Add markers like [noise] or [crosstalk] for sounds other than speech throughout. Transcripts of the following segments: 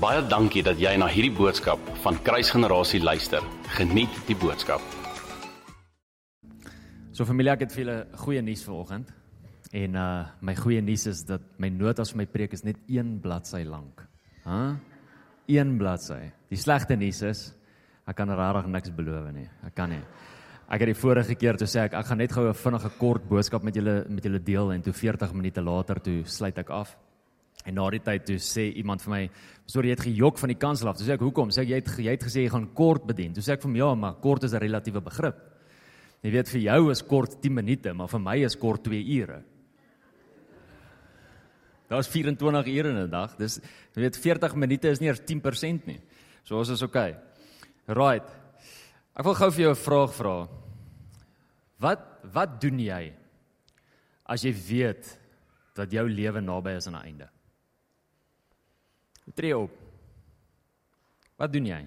Baie dankie dat jy na hierdie boodskap van Kruisgenerasie luister. Geniet die boodskap. So familie, ek het vir julle goeie nuus vanoggend. En uh my goeie nuus is dat my notas vir my preek is net een bladsy lank. Hæ? Huh? Een bladsy. Die slegte nuus is ek kan regtig niks beloof nie. Ek kan nie. Ek het die vorige keer toe sê ek ek gaan net gou 'n vinnige kort boodskap met julle met julle deel en toe 40 minute later toe sluit ek af. En na die tyd toe sê iemand vir my, "Sorry, jy het gejok van die kansel af." Toe sê ek, "Hoekom?" Sê ek, "Jy het jy het gesê jy gaan kort bedien." Toe sê ek vir hom, "Ja, maar kort is 'n relatiewe begrip." Jy weet vir jou is kort 10 minute, maar vir my is kort 2 ure. Daar's 24 ure in 'n dag. Dis jy weet 40 minute is nie eers 10% nie. So ons is okay. Right. Ek wil gou vir jou 'n vraag vra. Wat wat doen jy as jy weet dat jou lewe naby is aan 'n einde? Tree op. Wat doen jy?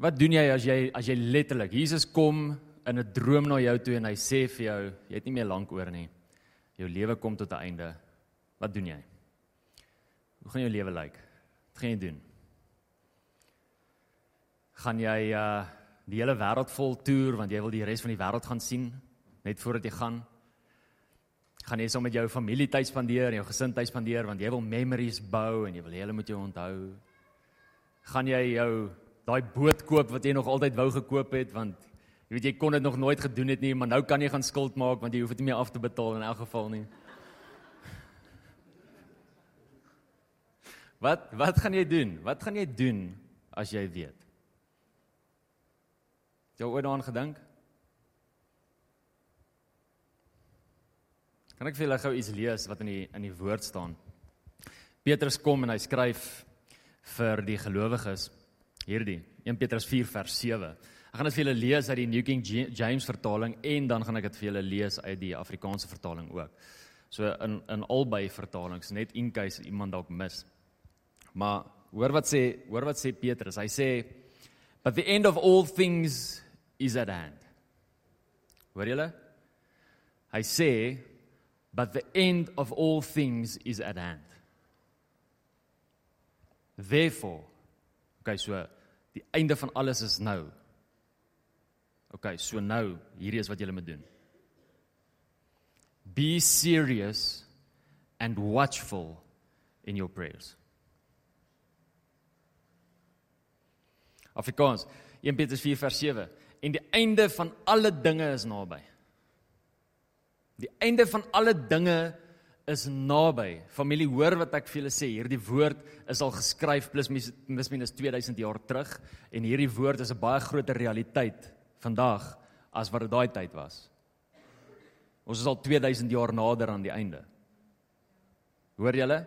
Wat doen jy as jy as jy letterlik Jesus kom in 'n droom na jou toe en hy sê vir jou, jy het nie meer lank oor nie. Jou lewe kom tot 'n einde. Wat doen jy? Hoe gaan jou lewe lyk? Wat gaan jy doen? Gaan jy uh die hele wêreld vol toer want jy wil die res van die wêreld gaan sien net voordat jy gaan? Gaan jy saam met jou familie tyd spandeer en jou gesin tyd spandeer want jy wil memories bou en jy wil hulle moet jou onthou? Gaan jy jou daai boot koop wat jy nog altyd wou gekoop het want jy weet jy kon dit nog nooit gedoen het nie, maar nou kan jy gaan skuld maak want jy hoef dit nie meer af te betaal in elk geval nie. [laughs] Wat wat gaan jy doen? Wat gaan jy doen as jy weet? Jy ooit daaraan gedink? Kan ek vir julle gou iets lees wat in die in die woord staan? Petrus kom en hy skryf vir die gelowiges hierdie 1 Petrus 4 vers 7. Ek gaan dit vir julle lees uit die New King James vertaling en dan gaan ek dit vir julle lees uit die Afrikaanse vertaling ook. So in in albei vertalings net in case iemand dalk mis. Maar hoor wat sê hoor wat sê Petrus. Hy sê but the end of all things is at hand. Hoor julle? Hy sê but the end of all things is at hand. Therefore, okay, so die einde van alles is nou. Okay, so nou, hierdie is wat jy moet doen. Be serious and watchful in your prayers. Afrikaans 1 Petrus 4 vers 7 en die einde van alle dinge is naby. Die einde van alle dinge is naby. Familie, hoor wat ek vir julle sê. Hierdie woord is al geskryf plus mis minus 2000 jaar terug en hierdie woord is 'n baie groter realiteit vandag as wat dit daai tyd was. Ons is al 2000 jaar nader aan die einde. Hoor julle?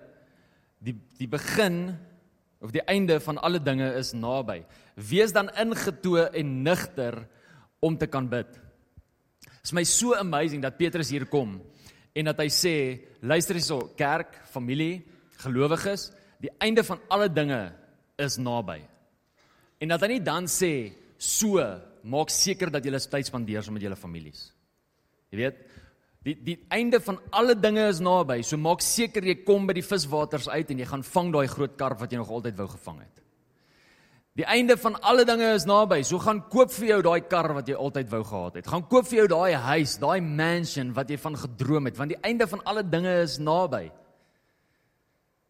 Die die begin of die einde van alle dinge is naby. Wees dan ingetoe en nigter om te kan bid. Dit is my so amazing dat Petrus hier kom en dat hy sê, luister hierso, kerk, familie, gelowiges, die einde van alle dinge is naby. En dat hy nie dan sê, so, maak seker dat jy tyd spandeer saam met julle families. Jy weet, Die die einde van alle dinge is naby. So maak seker jy kom by die viswaters uit en jy gaan vang daai groot karp wat jy nog altyd wou gevang het. Die einde van alle dinge is naby. So gaan koop vir jou daai kar wat jy altyd wou gehad het. Gaan koop vir jou daai huis, daai mansion wat jy van gedroom het, want die einde van alle dinge is naby.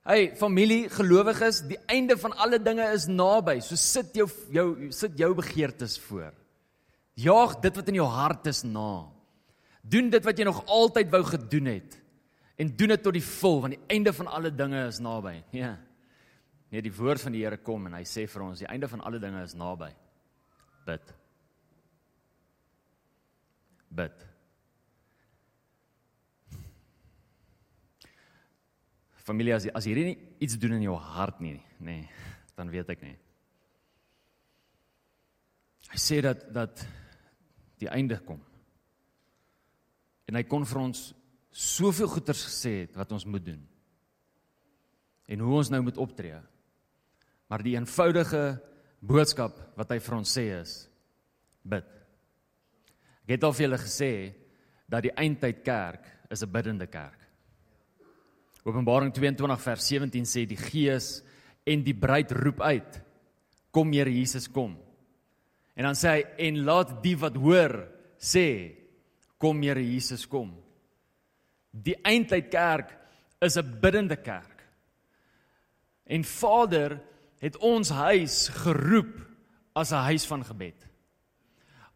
Hey familie, gelowiges, die einde van alle dinge is naby. So sit jou jou sit jou begeertes voor. Jaag dit wat in jou hart is na. Doen dit wat jy nog altyd wou gedoen het en doen dit tot die vul want die einde van alle dinge is naby. Ja. Nee, die woord van die Here kom en hy sê vir ons die einde van alle dinge is naby. Bid. Bid. Familie as as hierdie iets doen in jou hart nie, nê, nee, dan weet ek nie. Hy sê dat dat die einde kom. En hy kon vir ons soveel goeders gesê het wat ons moet doen. En hoe ons nou moet optree. Maar die eenvoudige boodskap wat hy vir ons sê is bid. Ek het al vir julle gesê dat die eindtyd kerk is 'n biddende kerk. Openbaring 22 vers 17 sê die Gees en die bruid roep uit: Kom Here Jesus, kom. En dan sê hy en laat die wat hoor sê: Kom Here Jesus, kom. Die eindtyd kerk is 'n biddende kerk. En Vader het ons huis geroep as 'n huis van gebed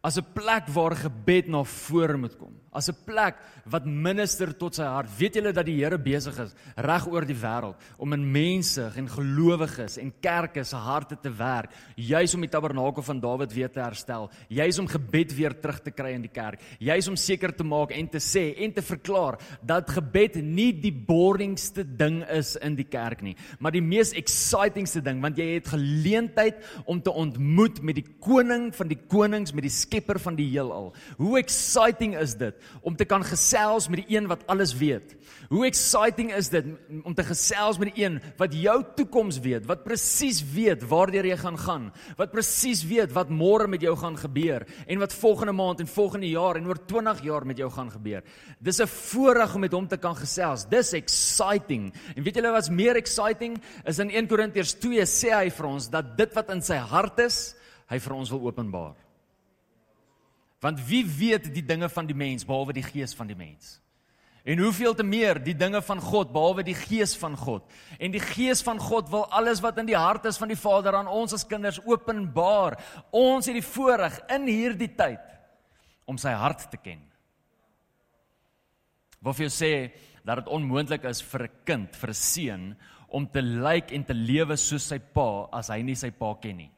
as 'n plek waar gebed na vore moet kom. As 'n plek wat minister tot sy hart. Weet julle dat die Here besig is reg oor die wêreld om in mense en gelowiges en kerke se harte te werk, juis om die tabernakel van Dawid weer te herstel, juis om gebed weer terug te kry in die kerk, juis om seker te maak en te sê en te verklaar dat gebed nie die boringste ding is in die kerk nie, maar die mees excitingste ding want jy het geleentheid om te ontmoet met die koning van die konings met die skepper van die heelal. Hoe exciting is dit om te kan gesels met die een wat alles weet? Hoe exciting is dit om te gesels met die een wat jou toekoms weet, wat presies weet waartoe jy gaan gaan, wat presies weet wat môre met jou gaan gebeur en wat volgende maand en volgende jaar en oor 20 jaar met jou gaan gebeur. Dis 'n voorreg om met hom te kan gesels. Dis exciting. En weet julle wat's meer exciting? Is in 1 Korintiërs 2 sê hy vir ons dat dit wat in sy hart is, hy vir ons wil openbaar. Want wie weet die dinge van die mens behalwe die gees van die mens? En hoeveel te meer die dinge van God behalwe die gees van God? En die gees van God wil alles wat in die hart is van die Vader aan ons as kinders openbaar. Ons het die voorreg in hierdie tyd om sy hart te ken. Wat vir jou sê dat dit onmoontlik is vir 'n kind, vir 'n seun om te lyk en te lewe soos sy pa as hy nie sy pa ken nie.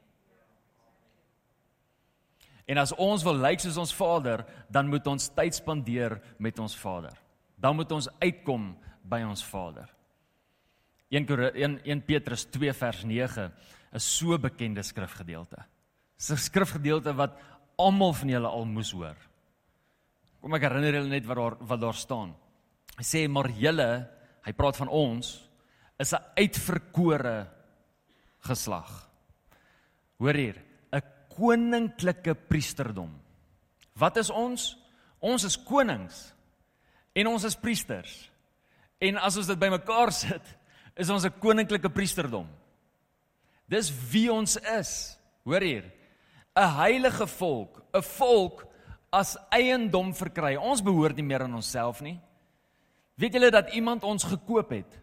En as ons wil lyk soos ons Vader, dan moet ons tyd spandeer met ons Vader. Dan moet ons uitkom by ons Vader. 1 1, 1 Petrus 2 vers 9 is so bekende skrifgedeelte. 'n Skrifgedeelte wat almal van julle al moes hoor. Kom ek herinner julle net wat daar wat daar staan. Hy sê maar julle, hy praat van ons, is 'n uitverkore geslag. Hoor hier, koninklike priesterdom. Wat is ons? Ons is konings en ons is priesters. En as ons dit bymekaar sit, is ons 'n koninklike priesterdom. Dis wie ons is. Hoor hier. 'n Heilige volk, 'n volk as eiendom verkry. Ons behoort nie meer aan onsself nie. Weet julle dat iemand ons gekoop het?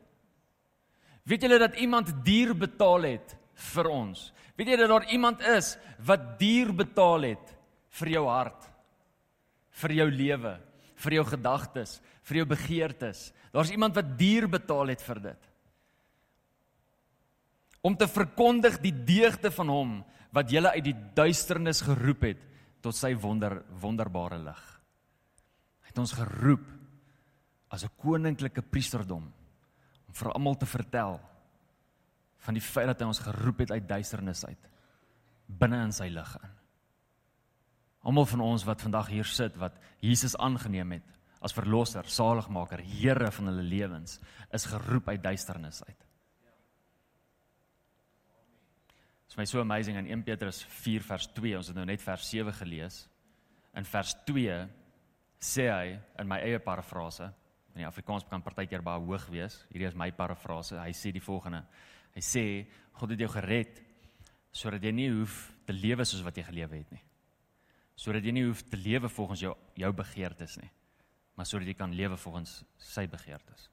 Weet julle dat iemand duur betaal het vir ons? Weet jy dat daar iemand is wat duur betaal het vir jou hart, vir jou lewe, vir jou gedagtes, vir jou begeertes. Daar's iemand wat duur betaal het vir dit. Om te verkondig die deugde van hom wat julle uit die duisternis geroep het tot sy wonder wonderbare lig. Hy het ons geroep as 'n koninklike priesterdom om vir almal te vertel van die feit dat hy ons geroep het uit duisternis uit binne in sy lig in. Almal van ons wat vandag hier sit wat Jesus aangeneem het as verlosser, saligmaker, Here van hulle lewens, is geroep uit duisternis uit. Dit is my so amazing in 1 Petrus 4 vers 2, ons het nou net vers 7 gelees. In vers 2 sê hy in my eie parafrase, in die Afrikaans kan partykeer baie hoog wees. Hierdie is my parafrase. Hy sê die volgende: Hy sê God het jou gered sodat jy nie hoef te lewe soos wat jy gelewe het nie. Sodat jy nie hoef te lewe volgens jou jou begeertes nie, maar sodat jy kan lewe volgens sy begeertes.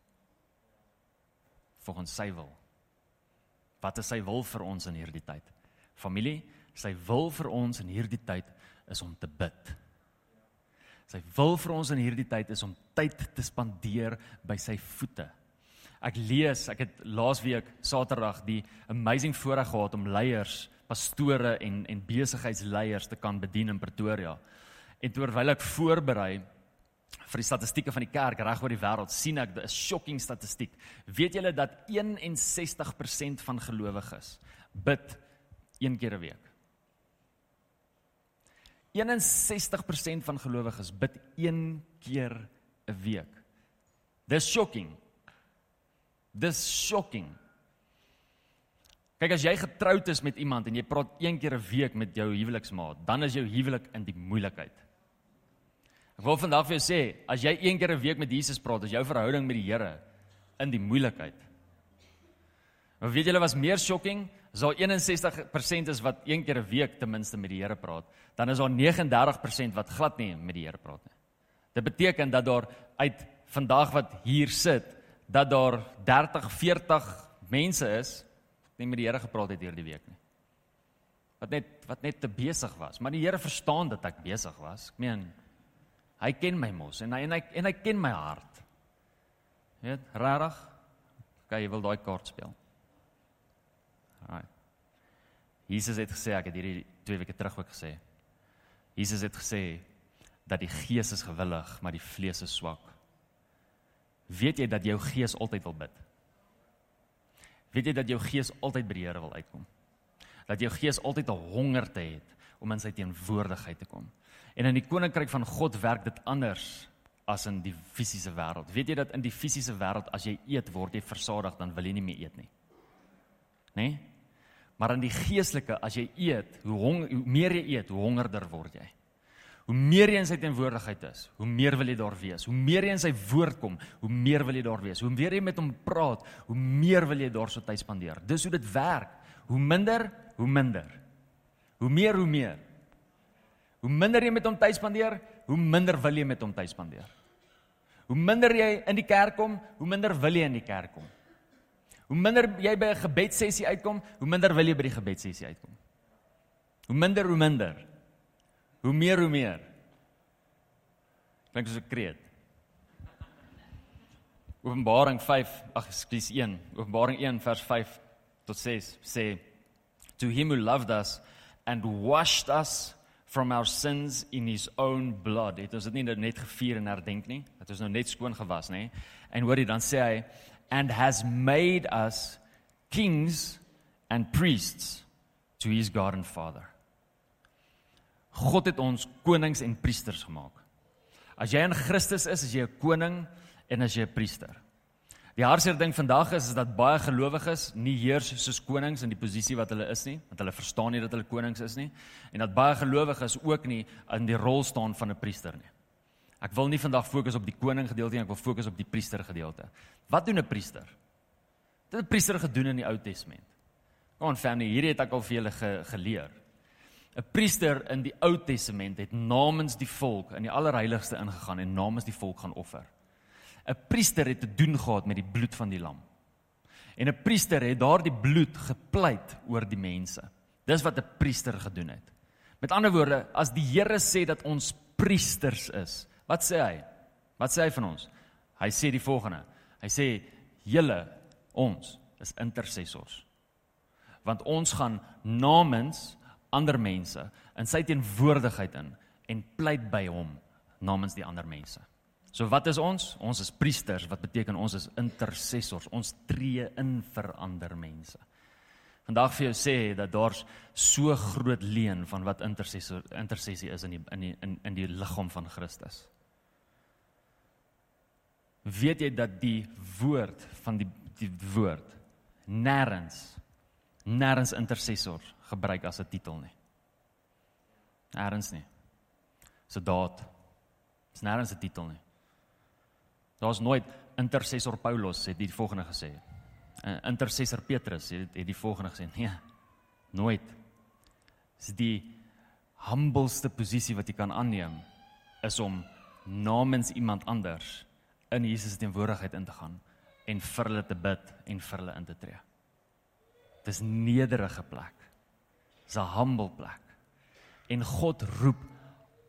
Volgens sy wil. Wat is sy wil vir ons in hierdie tyd? Familie, sy wil vir ons in hierdie tyd is om te bid. Sy wil vir ons in hierdie tyd is om tyd te spandeer by sy voete. Ek lees, ek het laasweek Saterdag die amazing voorreg gehad om leiers, pastore en en besigheidsleiers te kan bedien in Pretoria. En terwyl ek voorberei vir die statistieke van die kerk reg oor die wêreld, sien ek 'n shocking statistiek. Weet julle dat 61% van gelowiges bid een keer 'n week? 61% van gelowiges bid een keer 'n week. Dis shocking. Dis shocking. Kyk as jy getroud is met iemand en jy praat een keer 'n week met jou huweliksmaat, dan is jou huwelik in die moeilikheid. Ek wil vandag vir jou sê, as jy een keer 'n week met Jesus praat, is jou verhouding met die Here in die moeilikheid. Maar weet julle was meer shocking? As daar 61% is wat een keer 'n week ten minste met die Here praat, dan is daar 39% wat glad nie met die Here praat nie. Dit beteken dat daar uit vandag wat hier sit, dat daar 30, 40 mense is wat nie met die Here gepraat het hierdie week nie. Wat net wat net te besig was, maar die Here verstaan dat ek besig was. Ek meen hy ken my mos en hy en hy en hy ken my hart. Weet, rarig. Kyk, jy wil daai kaart speel. Right. Jesus het gesê ek het hierdie twee weke terug ook gesê. Jesus het gesê dat die gees is gewillig, maar die vlees is swak. Weet jy dat jou gees altyd wil bid? Weet jy dat jou gees altyd by die Here wil uitkom? Dat jou gees altyd 'n honger te het om in sy teenwoordigheid te kom. En in die koninkryk van God werk dit anders as in die fisiese wêreld. Weet jy dat in die fisiese wêreld as jy eet word jy versadig dan wil jy nie meer eet nie. Né? Nee? Maar in die geestelike as jy eet, hoe, hong, hoe meer jy eet, hoe hongerder word jy. Hoe meer jy in sy teenwoordigheid is, hoe meer wil jy daar wees. Hoe meer jy in sy woord kom, hoe meer wil jy daar wees. Hoe meer jy met hom praat, hoe meer wil jy daar so tyd spandeer. Dis hoe dit werk. Hoe minder, hoe minder. Hoe meer, hoe meer. Hoe minder jy met hom tyd spandeer, hoe minder wil jy met hom tyd spandeer. Hoe minder jy in die kerk kom, hoe minder wil jy in die kerk kom. Hoe minder jy by 'n gebedssessie uitkom, hoe minder wil jy by die gebedssessie uitkom. Hoe minder, hoe minder. Hoe meer hoe meer. Klink soos 'n kreet. Openbaring 5, ag ekskuus 1. Openbaring 1 vers 5 tot 6 sê to him who loved us and washed us from our sins in his own blood. Dit is dit nie net gevier en herdenk nie. Dit is nou net skoon gewas, nê? En hoor jy dan sê hy and has made us kings and priests to his God and Father. God het ons konings en priesters gemaak. As jy in Christus is, is jy 'n koning en as jy 'n priester. Die hartseer ding vandag is, is dat baie gelowiges nie heers soos konings in die posisie wat hulle is nie, want hulle verstaan nie dat hulle konings is nie en dat baie gelowiges ook nie in die rol staan van 'n priester nie. Ek wil nie vandag fokus op die koning gedeelte nie, ek wil fokus op die priester gedeelte. Wat doen 'n priester? Dit het 'n priester gedoen in die Ou Testament. Kom aan family, hierdie het ek al vir julle ge, geleer. 'n priester in die Ou Testament het namens die volk in die allerheiligste ingegaan en namens die volk gaan offer. 'n Priester het te doen gehad met die bloed van die lam. En 'n priester het daardie bloed gepleit oor die mense. Dis wat 'n priester gedoen het. Met ander woorde, as die Here sê dat ons priesters is, wat sê hy? Wat sê hy van ons? Hy sê die volgende. Hy sê julle ons is intercessors. Want ons gaan namens ander mense in sy teenwoordigheid in en pleit by hom namens die ander mense. So wat is ons? Ons is priesters wat beteken ons is intercessors. Ons tree in vir ander mense. Vandag vir jou sê dat daar's so groot leen van wat intercessor intersessie is in die in die in in die liggaam van Christus. Weet jy dat die woord van die die woord nêrens nêrens intercessor gebruik as 'n titel nie. Nêrens nie. So daad. Dis nêrens 'n titel nie. Daar's nooit intercessor Paulus het die volgende gesê. Intercessor Petrus het het die volgende gesê. Nee. Nooit. Dis die humbleste posisie wat jy kan aanneem is om namens iemand anders in Jesus se teenwoordigheid in te gaan en vir hulle te bid en vir hulle in te tree. Dis nederige plek. Dis 'n humble plek. En God roep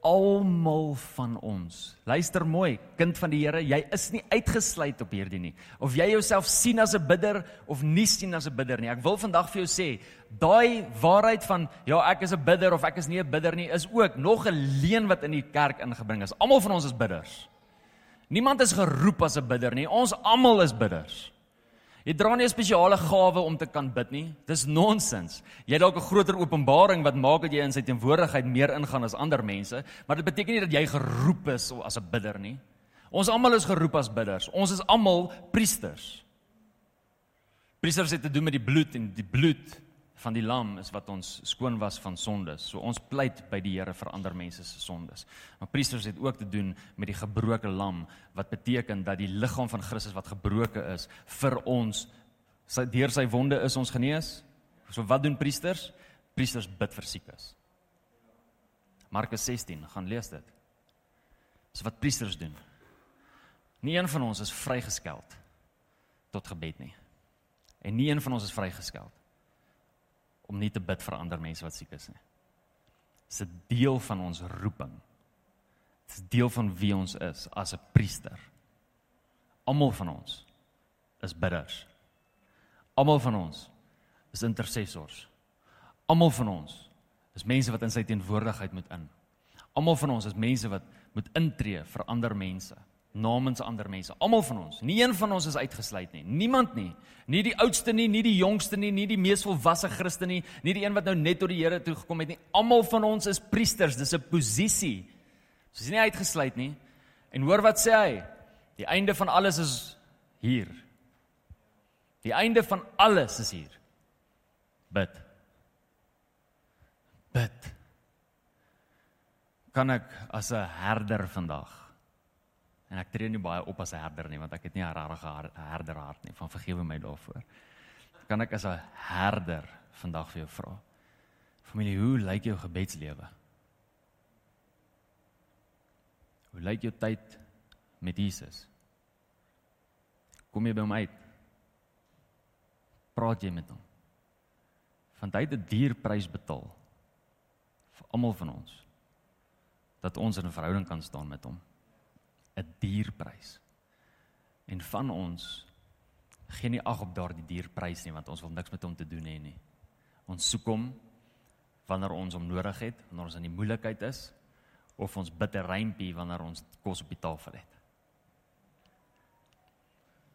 almal van ons. Luister mooi, kind van die Here, jy is nie uitgesluit op hierdie nie. Of jy jouself sien as 'n bidder of nie sien as 'n bidder nie. Ek wil vandag vir jou sê, daai waarheid van ja, ek is 'n bidder of ek is nie 'n bidder nie, is ook nog 'n leuen wat in die kerk ingebring is. Almal van ons is bidders. Niemand is geroep as 'n bidder nie. Ons almal is bidders. Jy dra nie 'n spesiale gawe om te kan bid nie. Dis nonsens. Jy het dalk 'n groter openbaring wat maak dat jy in sy teenwoordigheid meer ingaan as ander mense, maar dit beteken nie dat jy geroep is as 'n bidder nie. Ons almal is geroep as bidders. Ons is almal priesters. Priesters het te doen met die bloed en die bloed van die lam is wat ons skoon was van sondes. So ons pleit by die Here vir ander mense se sondes. Maar priesters het ook te doen met die gebroke lam wat beteken dat die liggaam van Christus wat gebroke is vir ons Sy deur sy wonde is ons genees. So wat doen priesters? Priesters bid vir siekes. Markus 16, gaan lees dit. Dis wat priesters doen. Nie een van ons is vrygeskeld tot gebed nie. En nie een van ons is vrygeskeld om nie te bid vir ander mense wat siek is nie. Dis 'n deel van ons roeping. Dit is deel van wie ons is as 'n priester. Almal van ons is bidders. Almal van ons is intercessors. Almal van ons is mense wat in sy teenwoordigheid moet in. Almal van ons is mense wat moet intree vir ander mense, namens ander mense. Almal van ons. Nie een van ons is uitgesluit nie. Niemand nie. Nie die oudste nie, nie die jongste nie, nie die mees volwasse Christen nie, nie die een wat nou net tot die Here toe gekom het nie. Almal van ons is priesters. Dis 'n posisie. So is nie uitgesluit nie. En hoor wat sê hy? Die einde van alles is hier. Die einde van alles is hier. Bid. Bid. Kan ek as 'n herder vandag en ek tree nie baie op as 'n herder nie want ek het nie 'n regte herderhart nie. Van vergewe my daarvoor. Kan ek as 'n herder vandag vir jou vra? Familie, hoe lyk jou gebedslewe? Hoe lyk jou tyd met Jesus? Kom jy by hom uit? praat jy met hom? Want hy het 'n duur prys betaal vir almal van ons dat ons in 'n verhouding kan staan met hom. 'n Duur prys. En van ons gee nie ag op daardie duur prys nie want ons wil niks met hom te doen hê nie. Ons soek hom wanneer ons hom nodig het, wanneer ons in die moeilikheid is of ons bid 'n rympie wanneer ons kos op die tafel het.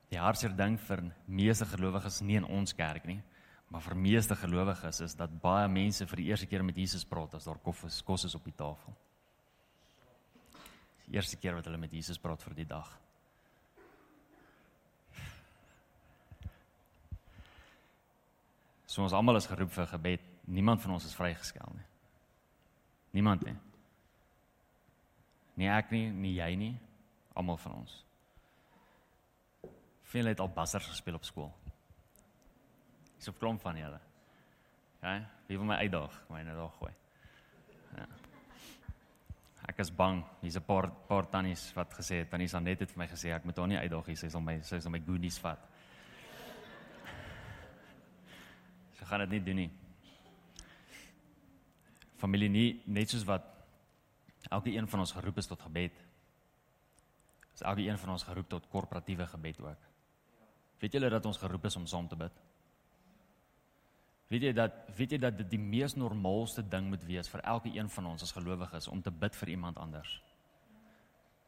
Die hartseer ding vir meeste gelowiges nie in ons kerk nie, maar vir meeste gelowiges is dat baie mense vir die eerste keer met Jesus praat as daar kos kos is op die tafel. Eerste keer wat hulle met Jesus praat vir die dag. So ons almal is geroep vir gebed. Niemand van ons is vrygeskel nie. Niemand nie. Nie ek nie, nie jy nie. Almal van ons. Veel het al bassers gespeel op skool. Dis 'n klomp van julle. Ja, wie wil my uitdaag, my net daar gooi. Ja. Ek is bang. Hier's 'n paar paar tannies wat gesê het, tannie Sanet het vir my gesê ek moet haar nie uitdaag nie, sy sal my sy sal my goodies vat. [laughs] Sy gaan dit nie doen nie. Familie nie net soos wat elke een van ons geroep is tot gebed. Is elke een van ons geroep tot korporatiewe gebed ook. Weet julle dat ons geroep is om saam te bid? Weet jy dat weet jy dat dit die mees normaalste ding moet wees vir elke een van ons as gelowiges om te bid vir iemand anders?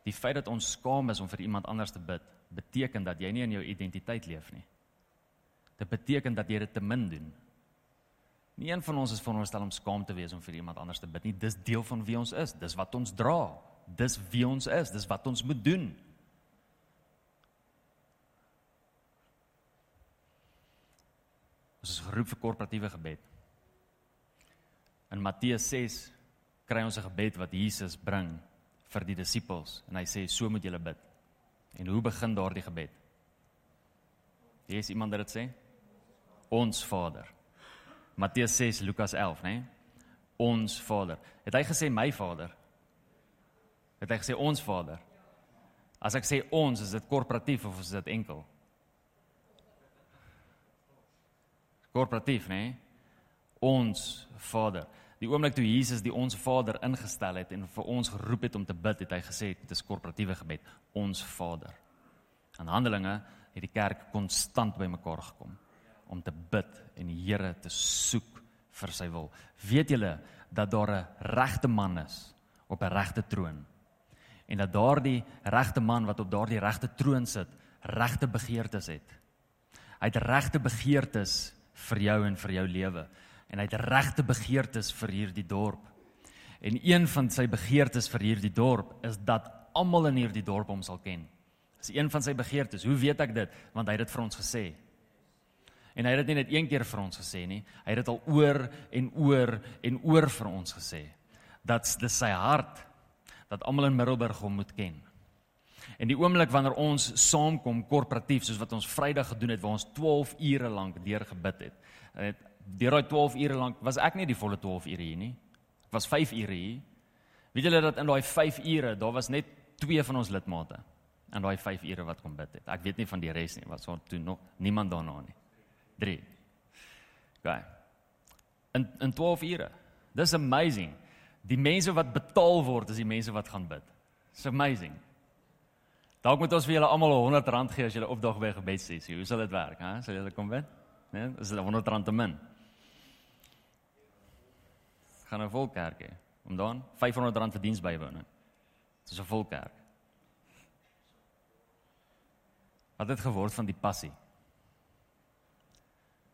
Die feit dat ons skaam is om vir iemand anders te bid, beteken dat jy nie in jou identiteit leef nie. Dit beteken dat jy dit te min doen. Nie een van ons is veronderstel om skaam te wees om vir iemand anders te bid nie. Dis deel van wie ons is. Dis wat ons dra. Dis wie ons is. Dis wat ons moet doen. Ons is geroep vir korporatiewe gebed. In Matteus 6 kry ons 'n gebed wat Jesus bring vir die disippels en hy sê so moet julle bid. En hoe begin daardie gebed? Wie is iemand wat dit sê? Ons Vader. Matteus 6 Lukas 11, né? Ons Vader. Het hy gesê my Vader? Het hy gesê ons Vader? As ek sê ons, is dit korporatief of is dit enkel? Korporatief, nê? Nee? Ons Vader. Die oomblik toe Jesus die ons Vader ingestel het en vir ons geroep het om te bid, het hy gesê dit is korporatiewe gebed, ons Vader. In Handelinge het die kerk konstant bymekaar gekom om te bid en die Here te soek vir sy wil. Weet julle dat daar 'n regte man is op 'n regte troon? En dat daardie regte man wat op daardie regte troon sit, regte begeertes het. Hy het regte begeertes vir jou en vir jou lewe. En hy het regte begeertes vir hierdie dorp. En een van sy begeertes vir hierdie dorp is dat almal in hierdie dorp hom sal ken. Dis een van sy begeertes. Hoe weet ek dit? Want hy het dit vir ons gesê. En hy het dit nie net een keer vir ons gesê nie. Hy het dit al oor en oor en oor vir ons gesê. Dat dis sy hart dat almal in Middelburg hom moet ken. En die oomblik wanneer ons saamkom korporatief soos wat ons Vrydag gedoen het waar ons 12 ure lank deur gebid het. En deur daai 12 ure lank was ek nie die volle 12 ure hier nie. Ek was 5 ure hier. Weet julle dat in daai 5 ure daar was net 2 van ons lidmate in daai 5 ure wat kom bid het. Ek weet nie van die res nie, was daar toe nog niemand daarna nie. 3. OK. In in 12 ure. Dis amazing. Die mense wat betaal word is die mense wat gaan bid. It's amazing. Dalk moet ons vir julle almal 100 rand gee as julle opdag by 'n gebedssessie. Hoe sal dit werk, hè? Sal julle kom bid? Nee, is dit 100 rand te min? Gaan 'n vol kerk hê. Om dan 500 rand vir diens bywoning. Dis 'n vol kerk. Wat het geword van die passie?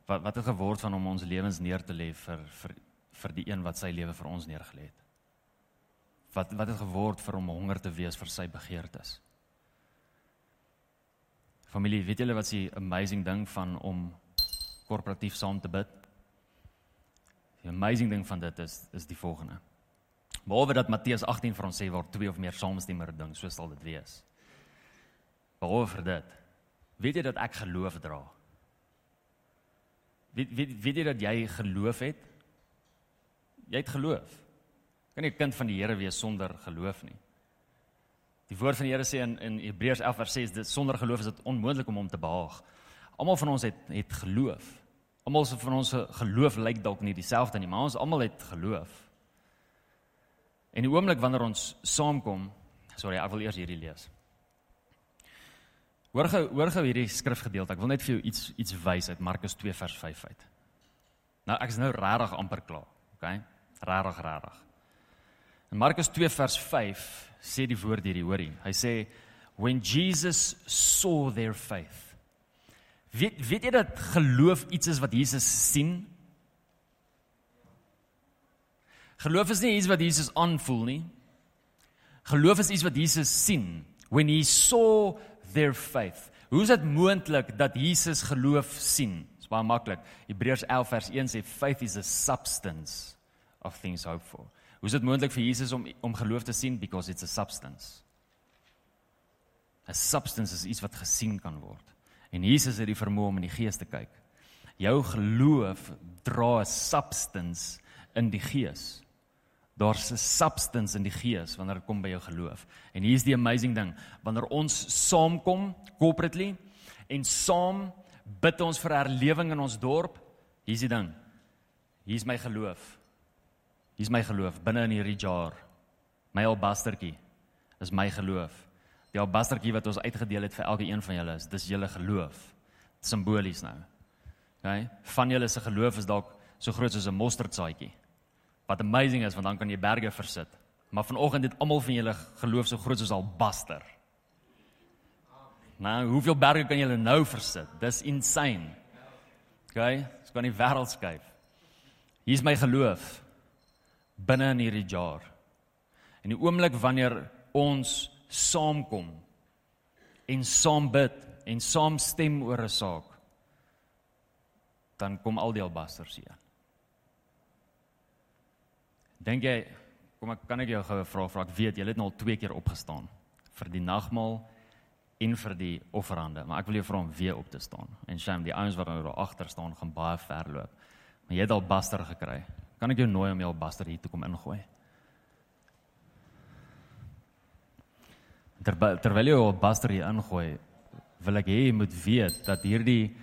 Wat wat het geword van om ons lewens neer te lê vir vir vir die een wat sy lewe vir ons neergelê het? Wat wat het geword vir hom honger te wees vir sy begeertes? Familie, weet julle wat se amazing ding van om korporatief saam te bid? Die amazing ding van dit is is die volgende. Behalwe dat Matteus 18 vir ons sê waar twee of meer saamstemmer ding, so sal dit wees. Behalwe vir dit, weet jy dat ek geloof dra? Weet weet weet jy dat jy geloof het? Jy het geloof. Kan nie 'n kind van die Here wees sonder geloof nie. Die woord van die Here sê in in Hebreërs 11 vers 6 dit sonder geloof is dit onmoontlik om hom te behaag. Almal van ons het het geloof. Almal van ons geloof lyk dalk nie dieselfde nie, maar ons almal het geloof. En die oomblik wanneer ons saamkom, sorry, ek wil eers hierdie lees. Hoor gou, hoor gou hierdie skrifgedeelte. Ek wil net vir jou iets iets wys uit Markus 2 vers 5 uit. Nou ek is nou regtig amper klaar, okay? Regtig, regtig. In Markus 2 vers 5 sê die woord hierdie, hoorie. Hy sê when Jesus saw their faith. Weet weet jy dat geloof iets is wat Jesus sien? Geloof is nie iets wat Jesus aanvoel nie. Geloof is iets wat Jesus sien. When he saw their faith. Hoe is dit moontlik dat Jesus geloof sien? Dis baie maklik. Hebreërs 11 vers 1 sê faith is a substance of things hoped for. Hoe is dit moontlik vir Jesus om om geloof te sien because it's a substance. 'n Substance is iets wat gesien kan word. En Jesus het die vermoë om in die gees te kyk. Jou geloof dra 'n substance in die gees. Daar's 'n substance in die gees wanneer dit kom by jou geloof. En hier's die amazing ding, wanneer ons saamkom corporately en saam bid ons vir herlewing in ons dorp, hier's die ding. Hier's my geloof. Hier's my geloof binne in hierdie jaar. My albastertjie is my geloof. Die albastertjie wat ons uitgedeel het vir elke een van julle is dis julle geloof. Simbolies nou. OK? Van julle se geloof is dalk so groot soos 'n mosterdsaadjie. Wat amazing is want dan kan jy berge versit. Maar vanoggend het almal van julle geloof so groot soos albaster. Nou, hoeveel berge kan julle nou versit? Dis insane. OK, dis kan nie wêreld skuif. Hier's my geloof binne in hierdie jaar. En die oomblik wanneer ons saamkom en saam bid en saam stem oor 'n saak, dan kom al die albasters hier. Dink jy kom ek kan ek jou gou 'n vraag vra? Ek weet jy het nou al twee keer opgestaan vir die nagmaal en vir die offerande, maar ek wil jou vra om weer op te staan. En shame die ouens wat nou daar agter staan gaan baie ver loop. Maar jy het al baster gekry. Kan ek jou nooi om jou baster hier toe kom ingooi? Terwyl terwyl jy jou baster hier ingooi, wil ek hê jy moet weet dat hierdie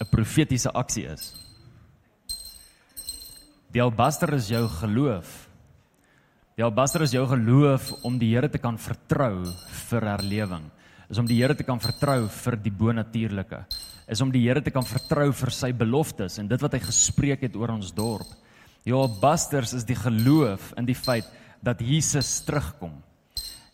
'n profetiese aksie is. Die albaster is jou geloof. Die albaster is jou geloof om die Here te kan vertrou vir herlewing. Is om die Here te kan vertrou vir die bonatuurlike. Is om die Here te kan vertrou vir sy beloftes en dit wat hy gespreek het oor ons dorp. Jou albasters is die geloof in die feit dat Jesus terugkom.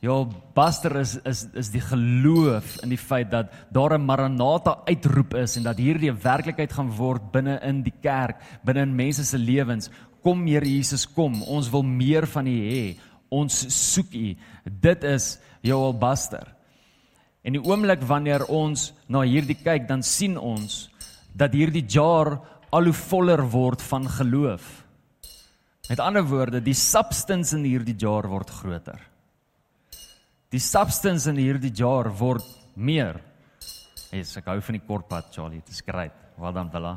Jou baster is is is die geloof in die feit dat daar 'n Maranatha uitroep is en dat hierdie 'n werklikheid gaan word binne in die kerk, binne in mense se lewens. Kom Here Jesus, kom. Ons wil meer van U hê. Ons soek U. Dit is jou albaster. En die oomblik wanneer ons na hierdie kyk, dan sien ons dat hierdie jar al hoe voller word van geloof. Met ander woorde, die substance in hierdie jar word groter. Die substance in hierdie jar word meer. Yes, ek hou van die kortpad, Charlie. Dit is great. Wel dan, Bella.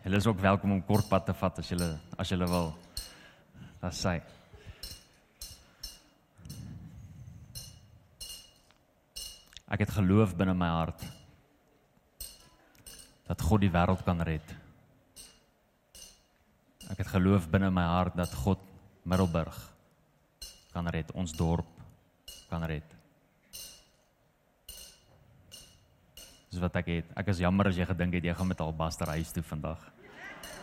Julle is ook welkom om kortpad te vat as julle as julle wil. Dat sê. Ek het geloof binne my hart dat God die wêreld kan red. Ek het geloof binne my hart dat God Middelburg kan red, ons dorp kan red. Dis wat ek het. Ek is jammer as jy gedink het jy gaan met Albaster huis toe vandag.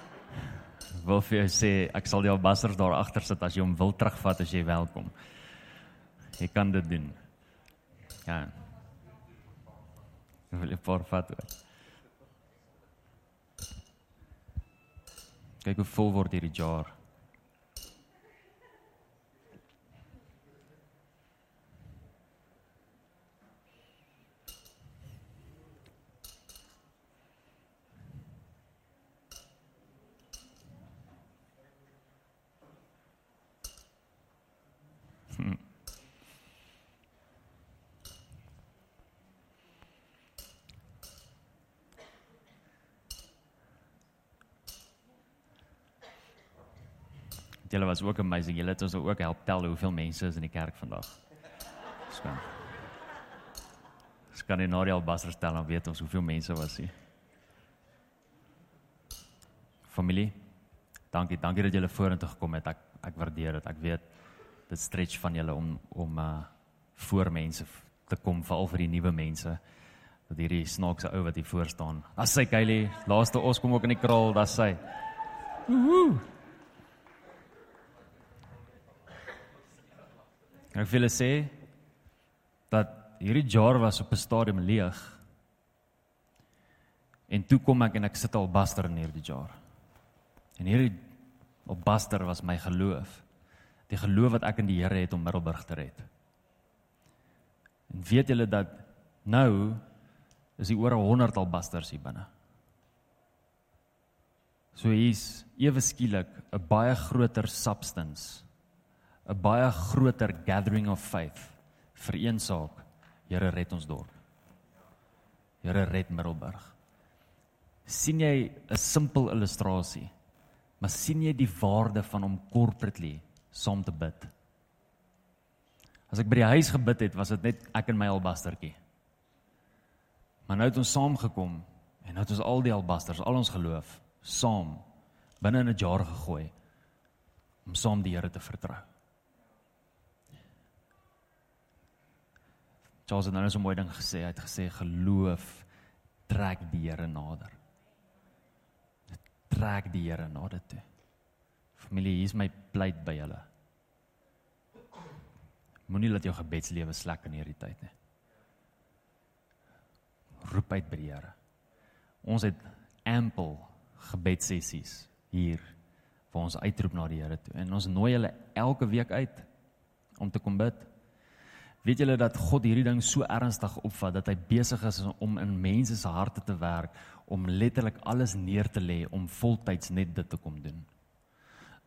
[laughs] Wil vir jou sê ek sal die Albasters daar agter sit as jy hom wil terugvat as jy welkom. Jy kan dit doen. Ja. Wil 'n paar vat. Kyk hoe vol word hierdie jar. Julle was ook amazing. Julle het ons ook help tel hoeveel mense is in die kerk vandag. Skan. Skan in Noriel Basser stel dan weet ons hoeveel mense was hier. Familie. Dankie, dankie dat julle vorentoe gekom het. Ek ek waardeer dit. Ek weet dit stretch van julle om om uh voor mense te kom veral vir die nuwe mense dat hierdie snaakse ou wat hier voor staan. As sy Kylie, laaste ons kom ook in die kraal, dis sy. Woohoo! Ek wil sê dat hierdie jar was op 'n stadium leeg. En toe kom ek en ek sit al baster in hierdie jar. En hierdie op baster was my geloof. Die geloof wat ek in die Here het om Middelburg te red. En weet julle dat nou is hier oor 100 al basters hier binne. So hier's ewe skielik 'n baie groter substance 'n baie groter gathering of faith vir een saak. Here red ons dorp. Here red Middelburg. sien jy 'n simpel illustrasie? Maar sien jy die waarde van om corporately saam te bid? As ek by die huis gebid het, was dit net ek en my albastertjie. Maar nou het ons saamgekom en nou het ons al die albasters, al ons geloof saam binne in 'n jar gegooi om saam die Here te vertrou. Charles het nou so 'n mooi ding gesê. Hy het gesê geloof trek die Here nader. Dit trek die Here nader toe. Familie, hier is my pleit by julle. Moenie laat jou gebedslewe slek in hierdie tyd nie. Roep uit by die Here. Ons het ample gebedsessies hier waar ons uitroep na die Here toe en ons nooi hulle elke week uit om te kom bid. Weet julle dat God hierdie ding so ernstig opvat dat hy besig is om in mense se harte te werk om letterlik alles neer te lê om voltyds net dit te kom doen.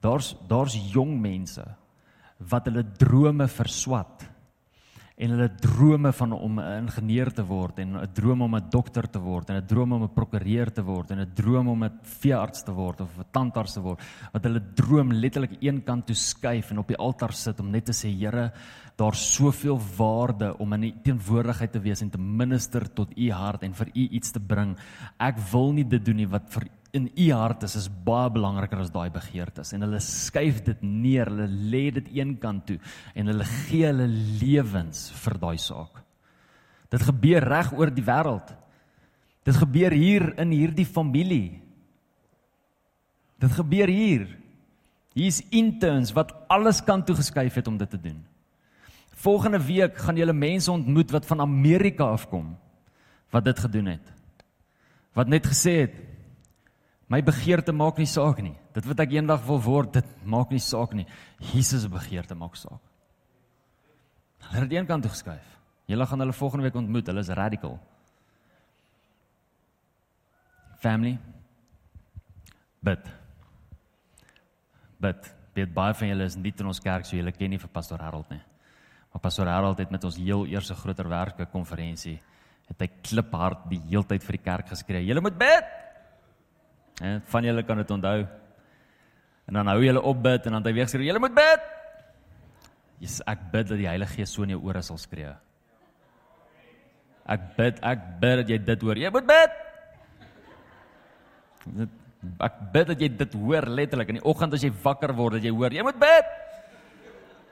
Daar's daar's jong mense wat hulle drome verswat en hulle drome van om 'n ingenieur te word en 'n droom om 'n dokter te word en 'n droom om 'n prokureur te word en 'n droom om 'n veearts te word of 'n tandarts te word wat hulle droom letterlik een kant toe skuif en op die altaar sit om net te sê Here daar's soveel waarde om in u teenwoordigheid te wees en te minister tot u hart en vir u iets te bring. Ek wil nie dit doen nie wat vir in u hart is is baie belangriker as daai begeertes en hulle skuif dit neer, hulle lê dit eenkant toe en hulle gee hulle lewens vir daai saak. Dit gebeur reg oor die wêreld. Dit gebeur hier in hierdie familie. Dit gebeur hier. Hier's interns wat alles kan toe geskuif het om dit te doen. Volgende week gaan julle mense ontmoet wat van Amerika afkom wat dit gedoen het. Wat net gesê het my begeerte maak nie saak nie. Dit wat ek eendag wil word, dit maak nie saak nie. Jesus se begeerte maak saak. Hulle het eenkant toe geskuif. Julle gaan hulle volgende week ontmoet. Hulle is radical. Family. Bid. Bid. Bid baie van julle is nie in ons kerk so julle ken nie vir pastoor Harold nie. Maar pastoor Harold het met ons heel eerste groter werke konferensie het hy kliphard die heeltyd vir die kerk geskree. Julle moet bid. En van julle kan dit onthou. En dan hou julle op bid en dan het hy weer gesê julle moet bid. Jesus, ek bid dat die Heilige Gees so in jou ore sal skree. Ek bid, ek bid dat jy dit hoor. Jy moet bid. Ek bid dat jy dit hoor letterlik in die oggend as jy wakker word dat jy hoor, jy moet bid.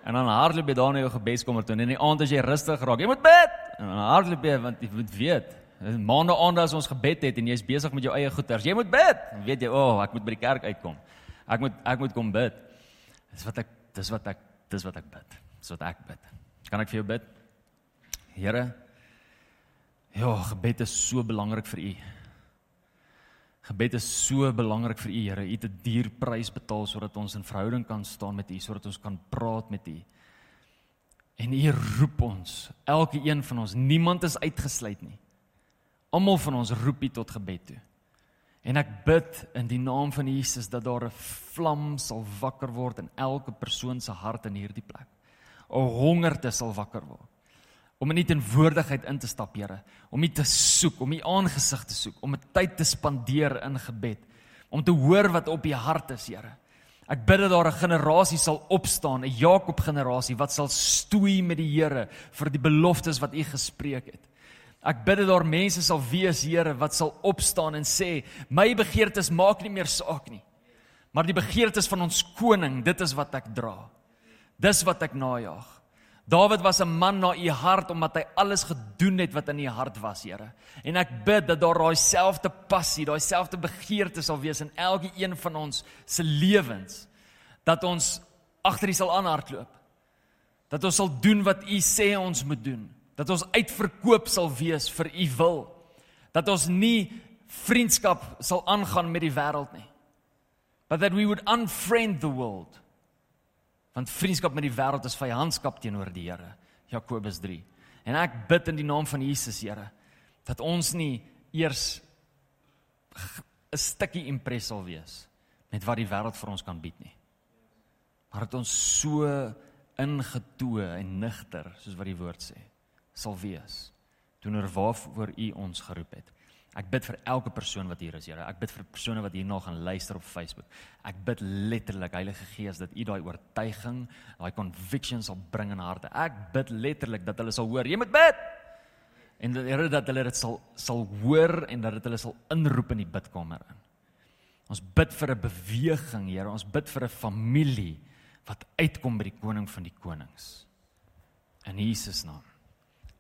En dan hardloop jy daar na jou gebedskamer toe en in die aand as jy rustig raak, jy moet bid. En dan hardloop jy want jy moet weet, maande aande as ons gebed het en jy's besig met jou eie goeters, jy moet bid. Weet jy, o, oh, ek moet by die kerk uitkom. Ek moet ek moet kom bid. Dis wat ek dis wat ek dis wat ek bid. Dis wat ek bid. Kan ek vir jou bid? Here, ja, gebed is so belangrik vir U. Gebed is so belangrik vir U, Here. U het 'n duur prys betaal sodat ons in verhouding kan staan met U, sodat ons kan praat met U. En U roep ons, elke een van ons, niemand is uitgesluit nie. Almal van ons roep U tot gebed toe. En ek bid in die naam van Jesus dat daar 'n vlam sal wakker word in elke persoon se hart in hierdie plek. 'n Hongerte sal wakker word om in die woordigheid in te stap, Here, om U te soek, om U aangesig te soek, om 'n tyd te spandeer in gebed, om te hoor wat op U hart is, Here. Ek bid dat daar 'n generasie sal opstaan, 'n Jakob generasie wat sal stoei met die Here vir die beloftes wat U gespreek het. Ek bid dat daar mense sal wees, Here, wat sal opstaan en sê, my begeertes maak nie meer saak nie. Maar die begeertes van ons koning, dit is wat ek dra. Dis wat ek najag. Dawid was 'n man na u hart omdat hy alles gedoen het wat in u hart was, Here. En ek bid dat daar daai selfde passie, daai selfde begeerte sal wees in elke een van ons se lewens dat ons agter U sal aanhardloop. Dat ons sal doen wat U sê ons moet doen. Dat ons uitverkoop sal wees vir U wil. Dat ons nie vriendskap sal aangaan met die wêreld nie. But that we would unfriend the world Want vriendskap met die wêreld is vyandskap teenoor die Here. Jakobus 3. En ek bid in die naam van Jesus, Here, dat ons nie eers 'n stukkie impres sal wees met wat die wêreld vir ons kan bied nie. Maar dat ons so ingetoe en nigter, soos wat die woord sê, sal wees teenoor waarvoor U ons geroep het. Ek bid vir elke persoon wat hier is, Here. Ek bid vir persone wat hierna gaan luister op Facebook. Ek bid letterlik, Heilige Gees, dat U daai oortuiging, daai conviction sal bring in harte. Ek bid letterlik dat hulle sal hoor. Jy moet bid. En dat Here dat hulle dit sal sal hoor en dat dit hulle sal inroep in die bidkamer in. Ons bid vir 'n beweging, Here. Ons bid vir 'n familie wat uitkom by die koning van die konings. In Jesus naam.